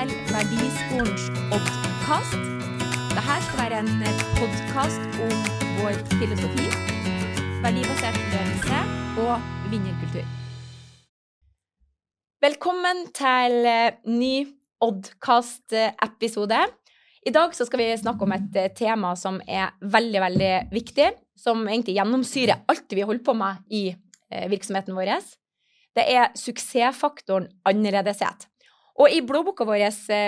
til Verdiskolens Oddkast. Dette skal være en podkast om vår filosofi, verdibasert ledelse og vinnerkultur. Velkommen til eh, ny Oddkast-episode. I dag skal vi snakke om et eh, tema som er veldig, veldig viktig. Som egentlig gjennomsyrer alt vi holder på med i eh, virksomheten vår. Det er suksessfaktoren annerledeshet. Og i blåboka vår,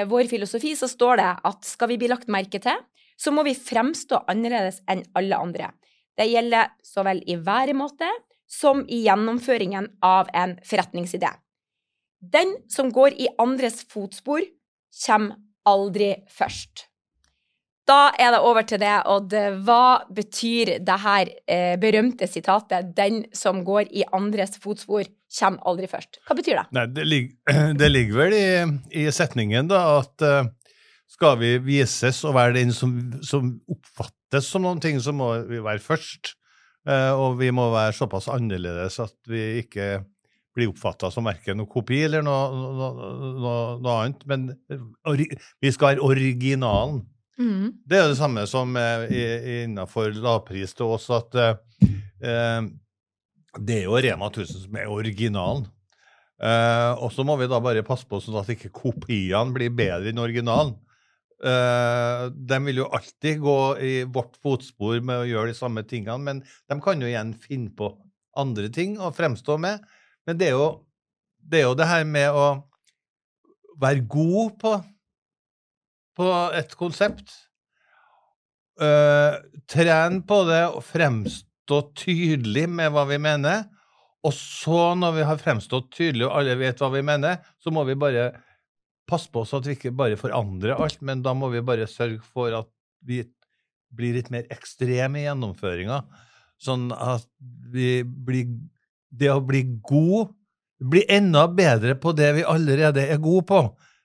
vår filosofi, så står det at skal vi bli lagt merke til, så må vi fremstå annerledes enn alle andre. Det gjelder så vel i væremåte som i gjennomføringen av en forretningsidé. Den som går i andres fotspor, kommer aldri først. Da er det over til det, Odd. Hva betyr det her eh, berømte sitatet 'Den som går i andres fotspor, kommer aldri først'? Hva betyr det? Nei, det, ligger, det ligger vel i, i, setningen da, at uh, skal vi vises og være den som, som, oppfattes som noen ting, så må vi være først. Uh, og vi må være såpass annerledes at vi ikke blir oppfatta som verken noe kopi eller noe, noe, noe, noe annet. Men vi skal være originalen. Mm. Det er det samme som eh, innenfor lavpris til oss, at eh, det er jo Rema 1000 som er originalen. Uh, og så må vi da bare passe på sånn at ikke kopiene blir bedre enn originalen. Uh, de vil jo alltid gå i vårt fotspor med å gjøre de samme tingene, men de kan jo igjen finne på andre ting å fremstå med. Men det er jo det, er jo det her med å være god på på et konsept. Uh, tren på det og fremstå tydelig med hva vi mener. Og så, når vi har fremstått tydelig og alle vet hva vi mener, så må vi bare passe på oss at vi ikke bare forandrer alt, men da må vi bare sørge for at vi blir litt mer ekstreme i gjennomføringa. Sånn at vi blir Det å bli god Bli enda bedre på det vi allerede er gode på,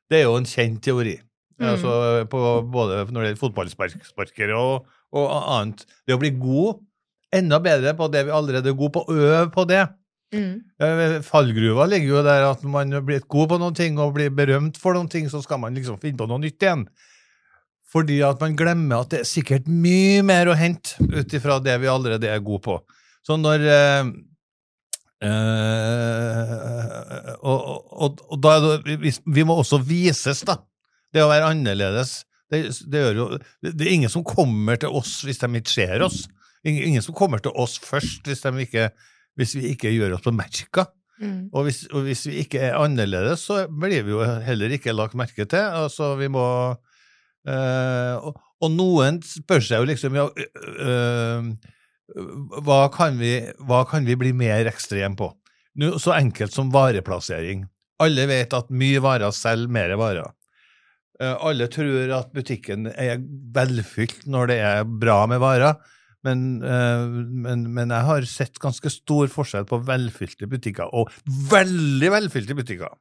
det er jo en kjent teori. Mm. Altså på, både når det gjelder fotballsparkere og, og, annet. Det å bli god, enda bedre på det vi allerede er gode på, øve på det. Mm. Fallgruva ligger jo der at man har blitt god på noen ting og blir berømt for noen ting, så skal man liksom finne på noe nytt igjen. Fordi at man glemmer at det er sikkert mye mer å hente ut ifra det vi allerede er gode på. Så når eh, eh, og, og, og, da er det, vi, vi må også vises, da. Det å være annerledes det, det, jo, det, er ingen som kommer til oss hvis de ikke ser oss. Ingen, som kommer til oss først hvis, ikke, hvis vi ikke gjør oss på Magica. Mm. Og, hvis, og, hvis, vi ikke er annerledes, så blir vi jo heller ikke lagt merke til. Altså, vi må øh, og, og, noen spør seg jo liksom ja, øh, hva, kan vi, hva kan vi bli mer ekstrem på? Nå, så enkelt som vareplassering. Alle vet at mye varer selger mer varer. Eh, alle tror at butikken er velfylt når det er bra med varer, men, eh, men, men, jeg har sett ganske stor forskjell på velfylte butikker og veldig velfylte butikker.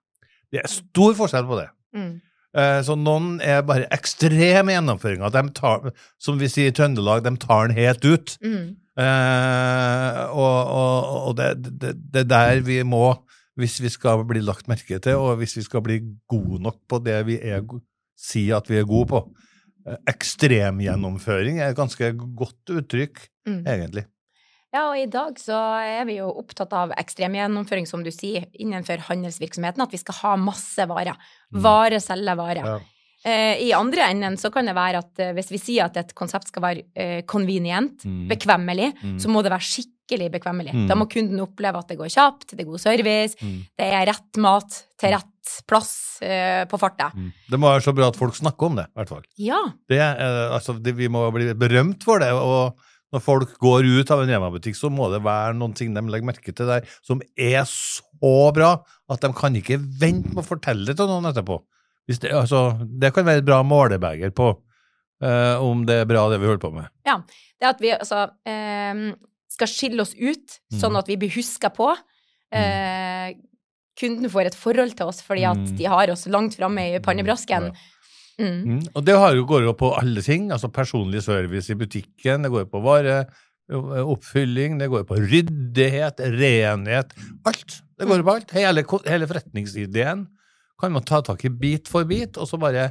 Det er stor forskjell på det. Mm. Eh, så noen er bare ekstreme gjennomføringer. De tar, Som vi sier i Trøndelag, de tar den helt ut. Mm. Eh, og, og, og det, det, det, er der vi må, hvis vi skal bli lagt merke til, og hvis vi skal bli gode nok på det vi er sier at vi er gode på. Eh, ekstremgjennomføring er et ganske godt uttrykk, mm. egentlig. Ja, og i dag så er vi jo opptatt av ekstremgjennomføring, som du sier, innenfor handelsvirksomheten. At vi skal ha masse varer. Mm. Vare selge, vare. Ja. Eh, I andre enden så kan det være at eh, hvis vi sier at et konsept skal være eh, convenient, mm. bekvemmelig, mm. så må det være skikkelig bekvemmelig. Mm. Da må kunden oppleve at det går kjapt, det er god service, mm. det er rett mat til rett plass på farta. Mm. Det må være så bra at folk snakker om det, i hvert fall. Ja. Det, altså, det, vi må bli berømt for det. og når folk går ut av en Rema-butikk, så må det være noen ting de legger merke til der som er så bra at de kan ikke vente med å fortelle det til noen etterpå. Det, altså, det, kan være et bra målebeger på uh, om det er bra, det vi holder på med. Ja. Det at vi altså um, skal skille oss ut, mm. sånn at vi blir huska på. Eh, kunden får et forhold til oss fordi at mm. de har oss langt framme i pannebrasken. Mm. Mm. Og det går jo på alle ting. altså Personlig service i butikken, det går jo på vareoppfylling, det går på ryddighet, renhet. Alt. Det går på alt. Hele, hele forretningsideen kan man ta tak i bit for bit, og så bare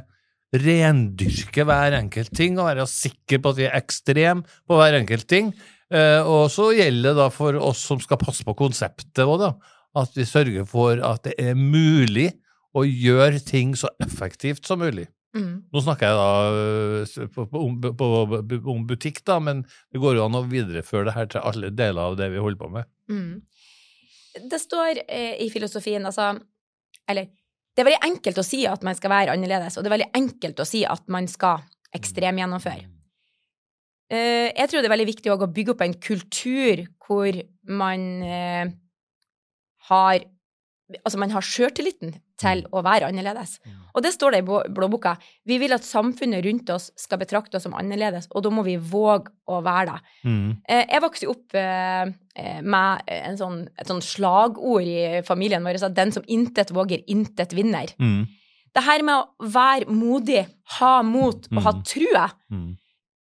rendyrke hver enkelt ting, og være sikker på at vi er ekstrem på hver enkelt ting. Eh, og så gjelder det da for oss som skal passe på konseptet òg, da, at vi sørger for at det er mulig å gjøre ting så effektivt som mulig. Mm. Nå snakker jeg da på, på, om, om butikk, da, men det går jo an å videreføre det her til alle deler av det vi holder på med. Mm. Det står eh, i filosofien, altså Eller det er veldig enkelt å si at man skal være annerledes, og det er veldig enkelt å si at man skal ekstremgjennomføre. Eh, jeg tror det er veldig viktig å bygge opp en kultur hvor man eh, har Altså, man har sjøltilliten til å være annerledes. Og det står det i blåboka. Vi vil at samfunnet rundt oss skal betrakte oss som annerledes, og da må vi våge å være det. Mm. Eh, Jeg vokste opp med en sånn, et sånn slagord i familien vår, at den som intet våger, intet vinner. Mm. Det her med å være modig, ha mot og ha Mm. trua, Mm.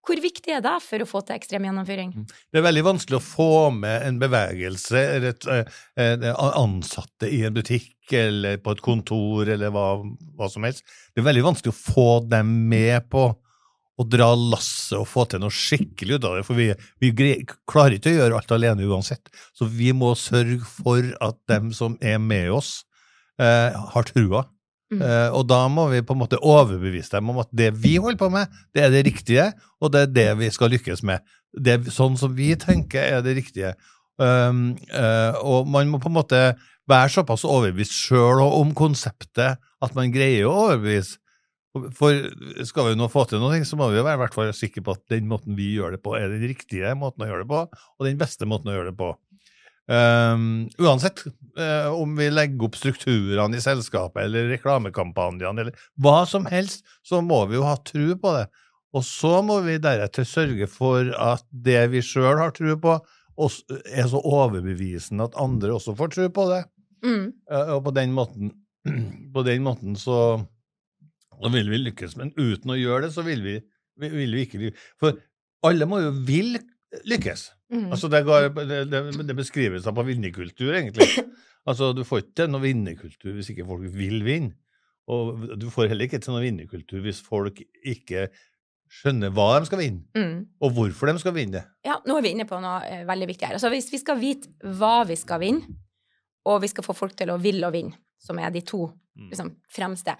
Hvor viktig er det for å få til ekstrem gjennomføring? Det er veldig vanskelig å få med en bevegelse et, eh, eh, ansatte i en butikk eller på et kontor eller hva, hva som helst. Det er veldig vanskelig å få dem med på å dra lasset og få til noe skikkelig ut av det, for vi, vi klarer ikke å gjøre alt alene uansett. Så vi må sørge for at dem som er med oss, eh, har trua. Eh, og da må vi på en måte overbevise dem om at det vi holder på med, det er det riktige, og det er det vi skal lykkes med. Det er sånn som vi tenker er det riktige. Um, uh, og man må på en måte være såpass overbevist sjøl om konseptet at man greier å overbevise. For skal vi nå få til noe, så må vi jo være sikre på at den måten vi gjør det på, er den riktige måten å gjøre det på, og den beste måten å gjøre det på. Um, uansett uh, om vi legger opp strukturene i selskapet eller reklamekampanjene eller hva som helst, så må vi jo ha tro på det. Og så må vi deretter sørge for at det vi sjøl har tro på, er så overbevisende at andre også får tro på det. Mm. Eh, Og på den måten, på den måten så, så vil vi lykkes. Men uten å gjøre det, så vil vi, vi- vil vi ikke. For alle må jo vil lykkes. Mm. Altså det, går, det, det, det beskrives på vinnerkultur, egentlig. Altså, Du får ikke til noe vinnerkultur hvis ikke folk vil vinne. Og du får heller ikke til noe vinnerkultur hvis folk ikke skjønner hva de skal vinne, Mm. og hvorfor de skal vinne. Ja, nå er vi inne på noe eh, veldig viktig her. Altså, hvis vi skal vite hva vi skal vinne, og vi skal få folk til å ville å vinne, som er de to Mm. liksom, fremste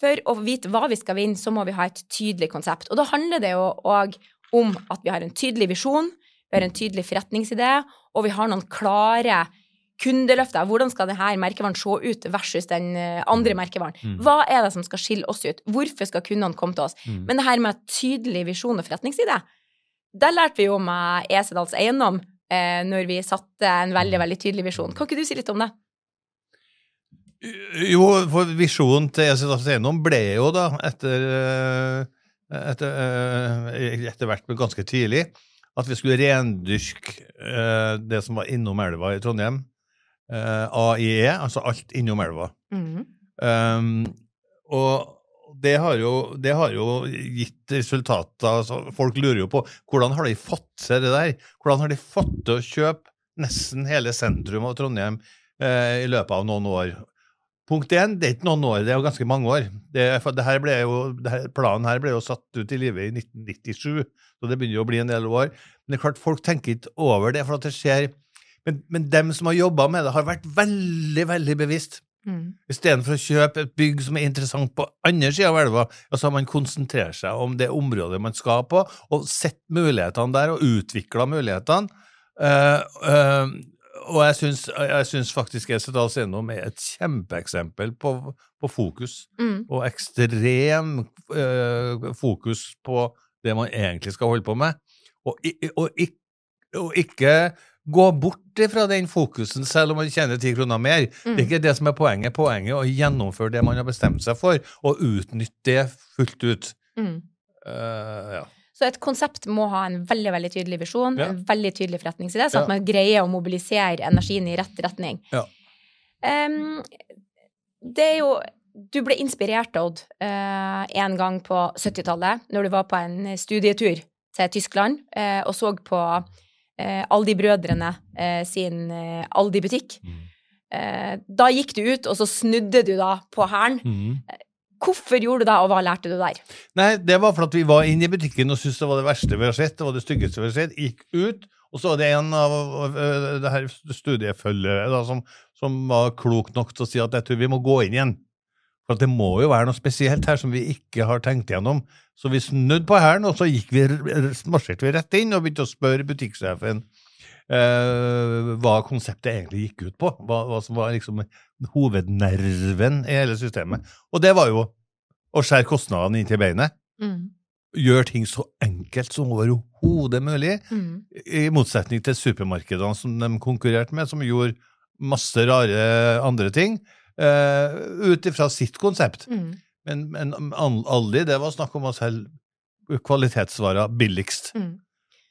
For å vite hva vi skal vinne, så må vi ha et tydelig konsept. Og da handler det jo òg om at vi har en tydelig visjon, vi har en tydelig forretningsidé, og vi har noen klare kundeløfter. Hvordan skal denne merkevaren se ut versus den eh, andre merkevaren? Mm. Hva er det som skal skille oss ut? Hvorfor skal kundene komme til oss? Mm. Men det her med tydelig visjon og forretningside, der lærte vi jo med Esedals eiendom eh, når vi satte en veldig, veldig tydelig visjon. Kan ikke du si litt om det? Jo, for visjonen til Esedals Eiendom ble jo da, etter, eh, etter, eh, etter hvert ganske tidlig, at vi skulle rendyrke eh, det som var innom elva i Trondheim. Eh, AIE, altså alt innom elva. Um, og det har, jo, det har jo gitt resultater. Altså, folk lurer jo på hvordan har de fått seg det der? Hvordan har de fått til å kjøpe nesten hele sentrum av Trondheim eh, i løpet av noen år? Punkt én, det er ikke noen år, det er jo ganske mange år. Det, det her jo, det her, planen her ble jo satt ut i livet i 1997, så det begynner jo å bli en del år. Men det er klart, folk tenker ikke over det, for at det skjer Men, men dem som har jobba med det, har vært veldig, veldig bevisst. Mm. Istedenfor å kjøpe et bygg som er interessant på andre sida av elva, så har man konsentrert seg om det området man skal på, og sett mulighetene der, og utvikla mulighetene. Uh, eh, og jeg syns, jeg syns faktisk Esedal Eiendom er et kjempeeksempel på, på fokus, Mm. og ekstrem øh, fokus på det man egentlig skal holde på med, og, og, og, og ikke gå bort fra den fokusen selv om man tjener ti kroner mer. Det er ikke det som er poenget. Poenget er å gjennomføre det man har bestemt seg for, og utnytte det fullt ut. Mm. Uh, ja. Så et konsept må ha en veldig veldig tydelig visjon, Ja. en veldig tydelig forretningsidé, sånn Ja. at man greier å mobilisere energien i rett retning. Ja. Um, det er jo Du ble inspirert, Odd, uh, en gang på 70-tallet, når du var på en studietur til Tyskland uh, og så på uh, Aldi-brødrene sin Aldi-butikk. Eh, da gikk du ut, og så snudde du da på hælen. Mm. Hvorfor gjorde du det, og hva lærte du der? Nei, det var for at vi var inne i butikken og syntes det var det verste vi har sett, det var det styggeste vi har sett, gikk ut, og så var det en av det her studiefølgere da, som, som var klok nok til å si at jeg tror vi må gå inn igjen. For det må jo være noe spesielt her som vi ikke har tenkt gjennom. Så vi snudde på hælen, og så gikk vi, marsjerte vi rett inn og begynte å spørre butikksjefen eh, hva konseptet egentlig gikk ut på. Hva, hva som var liksom hovednerven i hele systemet. Og det var jo å skjære kostnadene inn til beinet. Mm. Gjøre ting så enkelt som overhodet mulig, Mm. i motsetning til supermarkedene som de konkurrerte med, som gjorde masse rare andre ting, eh, ut ifra sitt konsept. Mm. Men, men al- aldri det var snakk om å selge kvalitetsvarer billigst. Mm.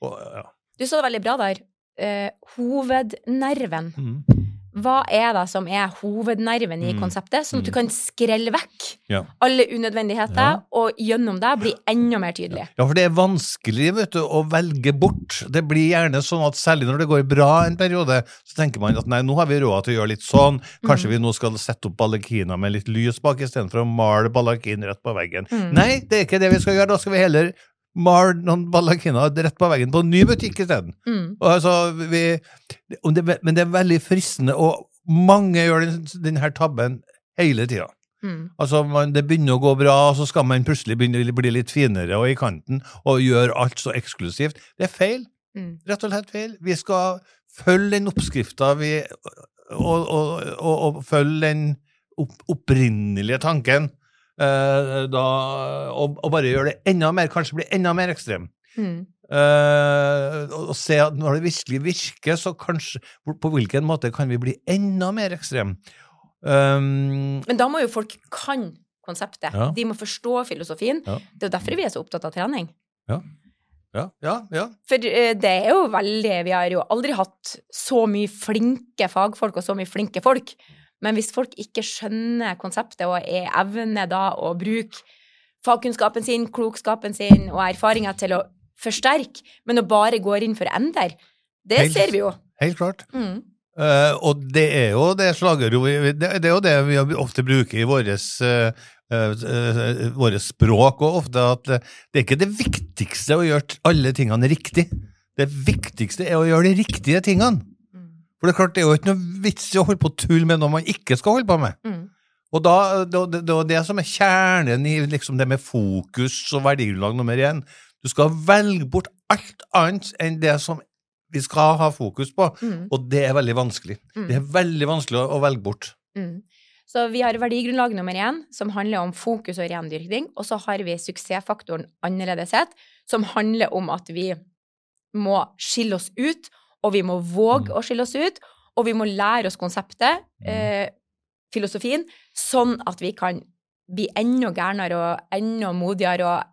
Og, ja. Du sa det veldig bra der. Eh, hovednerven. Mm. Hva er det som er hovednerven i Mm. konseptet, sånn at du Mm. kan skrelle vekk Ja. alle unødvendigheter, Ja. og gjennom det bli enda mer tydelig? ja, for det er vanskelig vet du, å velge bort. Det blir gjerne sånn at særlig når det går bra en periode, så tenker man at nei, nå har vi råd til å gjøre litt sånn. Kanskje Mm. vi nå skal sette opp ballakina med litt lys bak istedenfor å male ballakin rett på veggen. Mm. Nei, det er ikke det vi skal gjøre. Da skal vi heller male noen ballerkiner rett på veggen på en ny butikk isteden. Mm. Altså, vi, om det, men det er veldig fristende, og mange gjør denne den tabben hele tida. Mm. Altså, man, det begynner å gå bra, og så skal man plutselig begynne å bli litt finere og i kanten, og gjøre alt så eksklusivt. Det er feil. Mm. Rett og slett feil. Vi skal følge den oppskrifta vi og, og, og, og følge den opp, opprinnelige tanken. Eh, da, og, og bare gjøre det enda mer, kanskje bli enda mer ekstrem. Mm. Uh, og og se at når det virkelig virker, så kanskje På hvilken måte kan vi bli enda mer ekstrem? Um, Men da må jo folk kan konseptet. Ja. De må forstå filosofien. Ja. Det er jo derfor vi er så opptatt av trening. ja, ja, ja. For eh, det er jo veldig Vi har jo aldri hatt så mye flinke fagfolk og så mye flinke folk. Men hvis folk ikke skjønner konseptet og er evne da å bruke fagkunnskapen sin, klokskapen sin og erfaringa til å forsterke, men å bare går inn for ender, det Helt- ser vi jo. Helt klart. Mm. Uh, og det er jo det slagordet det, det er jo det vi ofte bruker i våres, uh, eh, våre språk, og ofte at eh, det er ikke det viktigste å gjøre alle tingene riktig. Det viktigste er å gjøre de riktige tingene. For det er klart, det er jo ikke noe vits i å holde på å tulle med noe man ikke skal holde på med. Mm. Og da, det, det er det som er kjernen i liksom det med fokus og verdigrunnlag nummer én. Du skal velge bort alt annet enn det som vi skal ha fokus på, Mm. og det er veldig vanskelig. Mm. Det er veldig vanskelig å, å velge bort. Mm. Så vi har verdigrunnlag nummer én, som handler om fokus og rendyrking. Og så har vi suksessfaktoren annerledeshet, som handler om at vi må skille oss ut, og vi må våge Mm. å skille oss ut, og vi må lære oss konseptet, eh, filosofien, sånn at vi kan bli enda gærnere og enda modigere og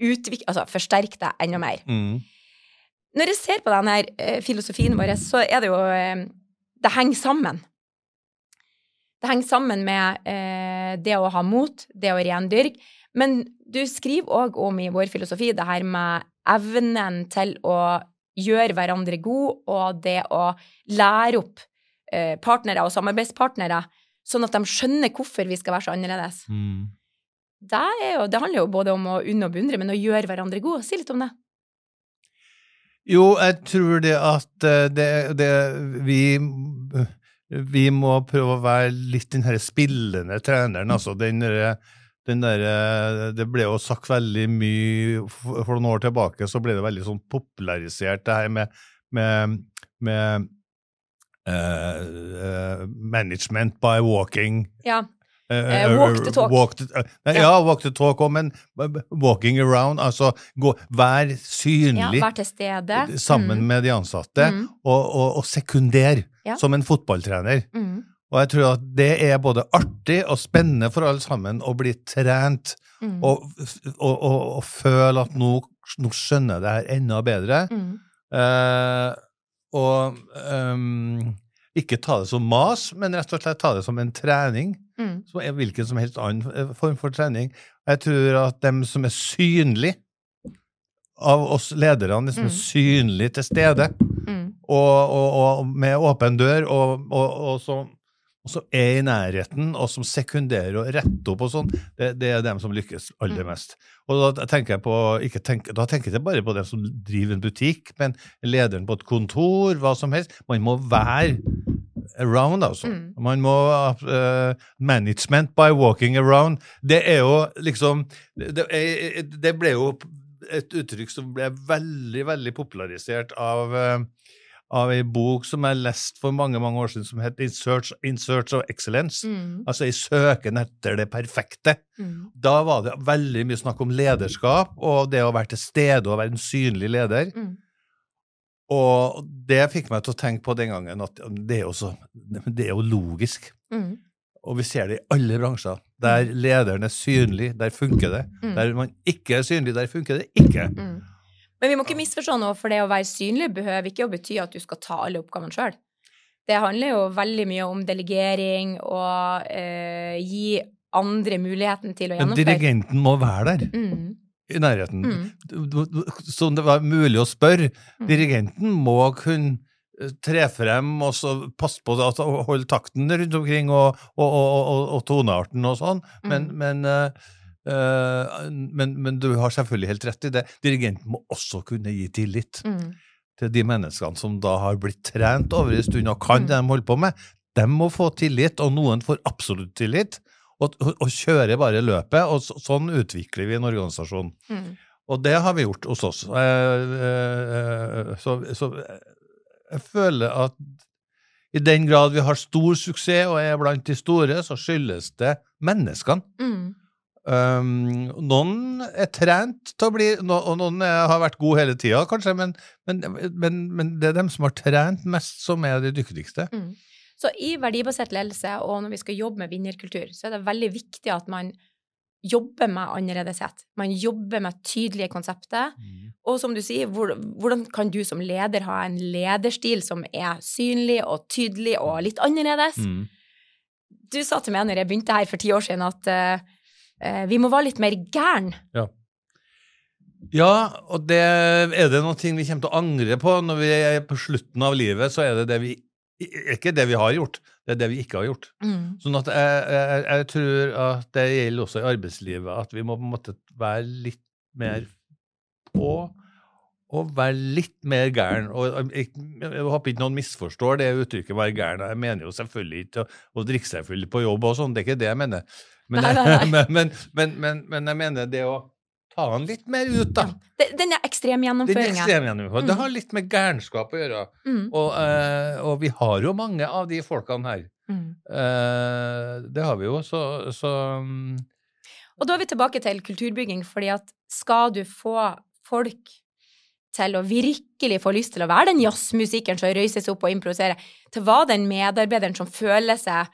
utvikle, altså forsterke det enda mer. Mm. Når jeg ser på denne eh, filosofien vår, så er det jo eh, Det henger sammen. Det henger sammen med eh, det å ha mot, det å rendyrke. Men du skriver òg om i vår filosofi det her med evnen til å gjøre hverandre god, og det å lære opp eh, partnere og samarbeidspartnere, sånn at de skjønner hvorfor vi skal være så annerledes. Mm. Det, er jo, det handler jo både om å unne og beundre, men å gjøre hverandre gode. Si litt om det. Jo, jeg tror det at eh, det, det vi vi må prøve å være litt den her spillende treneren, altså den derre der, det ble jo sagt veldig mye for noen år tilbake, så ble det veldig sånn popularisert, det her med, med, med eh, eh, management by walking. Ja. Eh, Eh, walk the talk. Walk the, eh, nei, ja, walk the talk òg, men walking around, altså gå, vær ja synlig til stede. sammen Mm. med de ansatte, Mm. og, og, og sekunder, Ja. som en fotballtrener. Mm. Og jeg tror at det er både artig og spennende for alle sammen å bli trent Mm. og, og, og, og føle at nå, nå skjønner jeg det her enda bedre. Mm. Eh, og um, ikke ta det som mas, men rett og slett ta det som en trening. Mm. Som er hvilken som helst annen eh, form for trening. Jeg tror at dem som er synlige av oss lederne, de som Mm. synlig til stede, Mm. og, og, og med åpen dør, og, og, og, så, som er i nærheten, og som sekunderer og retter opp og sånn, det, det er dem som lykkes aller Mm. mest. Og da tenker jeg på, ikke tenk, da tenker jeg bare på dem som driver en butikk, men lederen på et kontor, hva som helst. Man må være around, altså. Mm. Man må uh, Management by walking around. Det er jo liksom det, det ble jo et uttrykk som ble veldig, veldig popularisert av eh, av ei bok som jeg leste for mange mange år siden, som het In Search, In Search of Excellence. Mm. Altså i søken etter det perfekte. Mm. Da var det veldig mye snakk om lederskap, og det å være til stede og være en synlig leder. Mm. Og det fikk meg til å tenke på den gangen at det er jo, så, det er jo logisk. Mm. Og vi ser det i alle bransjer. Der lederen er synlig, der funker det. Mm. Der man ikke er synlig, der funker det ikke. Men vi må ikke misforstå noe, for det å være synlig behøver ikke å bety at du skal ta alle oppgavene sjøl. Det handler jo veldig mye om delegering og eh, gi andre muligheten til å Men gjennomføre. dirigenten må være der, Mm. i nærheten. Mm. Som det var mulig å spørre. Mm. Dirigenten må kunne eh, tre frem og så passe på at holde takten rundt omkring og, og, og, og, tonearten og sånn, men, Mm. men, eh, men, men du har selvfølgelig helt rett i det. Dirigenten må også kunne gi tillit Mm. til de menneskene som da har blitt trent over en stund og kan Mm. det de holder på med. De må få tillit, og noen får absolutt tillit, og, og, og kjører bare løpet. og så, Sånn utvikler vi en organisasjon. Mm. Og det har vi gjort hos oss. Eh, eh, Så, så jeg føler at i den grad vi har stor suksess og er blant de store, så skyldes det menneskene. Mm. Um, noen er trent til å bli, no, og noen er, har vært gode hele tida, kanskje, men, men, men, men det er dem som har trent mest, som er de dyktigste. Mm. Så i verdibasert ledelse, og når vi skal jobbe med vinnerkultur, så er det veldig viktig at man jobber med annerledeshet. Man jobber med tydelige konsepter. Og som du sier, hvor, hvordan kan du som leder ha en lederstil som er synlig og tydelig og litt annerledes? Mm. Du sa til meg når jeg begynte her for ti år siden, at eh, vi må være litt mer gæren. Ja, og det er det noen ting vi kommer til å angre på når vi er på slutten av livet, så er det det vi ikke det vi har gjort, det er det vi ikke har gjort. Sånn at jeg, jeg, jeg tror at det gjelder også i arbeidslivet, at vi må på en måte være litt mer på og være litt mer gæren. Og jeg, jeg håper ikke noen misforstår det uttrykket 'være gæren'. Jeg mener jo selvfølgelig ikke å, å drikke seg full på jobb og sånn, det er ikke det jeg mener. Men, Nei, nei, nei. men, men, men, jeg mener det å ta den litt mer ut, da. Det- Denne Den ekstremgjennomføringa. ekstremgjennomføringen. Det Mm. har litt med gærenskap å gjøre. Mm. Og, eh, og vi har jo mange av de folkene her. Mm. Eh, det har vi jo, så, så mm, Og da er vi tilbake til kulturbygging, fordi at skal du få folk til å virkelig få lyst til å være den jazzmusikeren som røyser seg opp og improviserer, til å være den medarbeideren som føler seg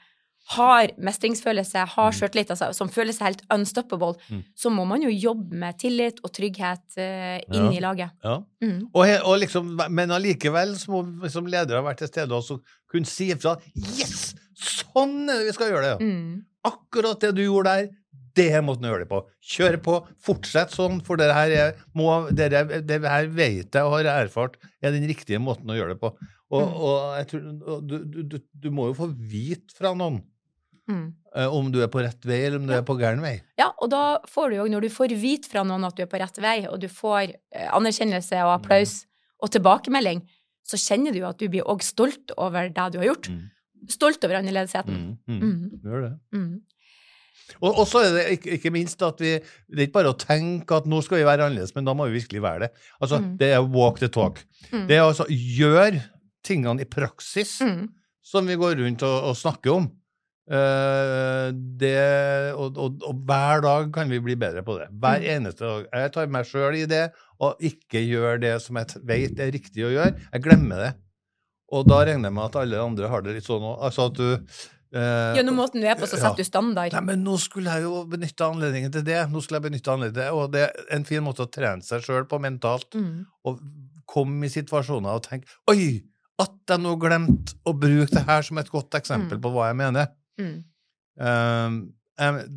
har mestringsfølelse, har Mm. sjøltillit, altså, som føler seg helt unstoppable, Mm. så må man jo jobbe med tillit og trygghet uh, inn Ja. i laget. ja. Mm. Og, og liksom, men allikevel så må vi som ledere være til stede og kunne si ifra Yes! Sånn er det vi skal gjøre det! Mm. Akkurat det du gjorde der, det er måten å gjøre det på. Kjør på, fortsett sånn, for det her, er, må, det, det her vet jeg og har erfart er den riktige måten å gjøre det på. Og, Mm. og jeg tror, du, du, du, må jo få vite fra noen Mm. eh, om du er på rett vei, eller om du Ja. er på gæren vei. Ja, og da får du jo, når du får vite fra noen at du er på rett vei, og du får eh, anerkjennelse og applaus og tilbakemelding, så kjenner du jo at du blir òg stolt over det du har gjort. Mm. Stolt over annerledesheten. Mm. Mm. Mm. Gjør det. Mm. Og, også er det ikke, minst at vi Det er ikke bare å tenke at nå skal vi være annerledes, men da må vi virkelig være det. Altså, Mm. Det er walk the talk. Mm. Det er altså gjøre tingene i praksis Mm. som vi går rundt og, og snakker om. Uh, det, og, og, og hver dag kan vi bli bedre på det. Hver Mm. eneste dag. Jeg tar meg sjøl i det, og ikke gjør det som jeg vet er riktig å gjøre. Jeg glemmer det. Og da regner jeg med at alle andre har det litt sånn òg. Altså at du Gjennom måten du er på, så Ja. du standard. Nei, men nå skulle jeg jo benytte anledningen til det. Nå skulle jeg benytte anledningen til det. Og det er en fin måte å trene seg sjøl på mentalt. Mm. Og komme i situasjoner og tenke Oi! At jeg nå glemte å bruke det her som et godt eksempel Mm. på hva jeg mener. Mm. Um,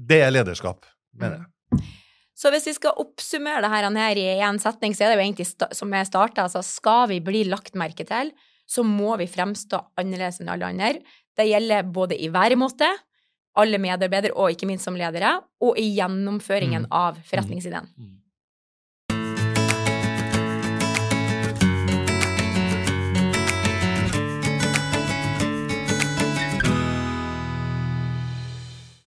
det er lederskap, mener jeg. Så hvis vi skal oppsummere det her i én setning, så er det jo egentlig som jeg starta, altså skal vi bli lagt merke til, så må vi fremstå annerledes enn alle andre. Det gjelder både i væremåte, alle medarbeidere og ikke minst som ledere, og i gjennomføringen Mm. av forretningsideen. Mm.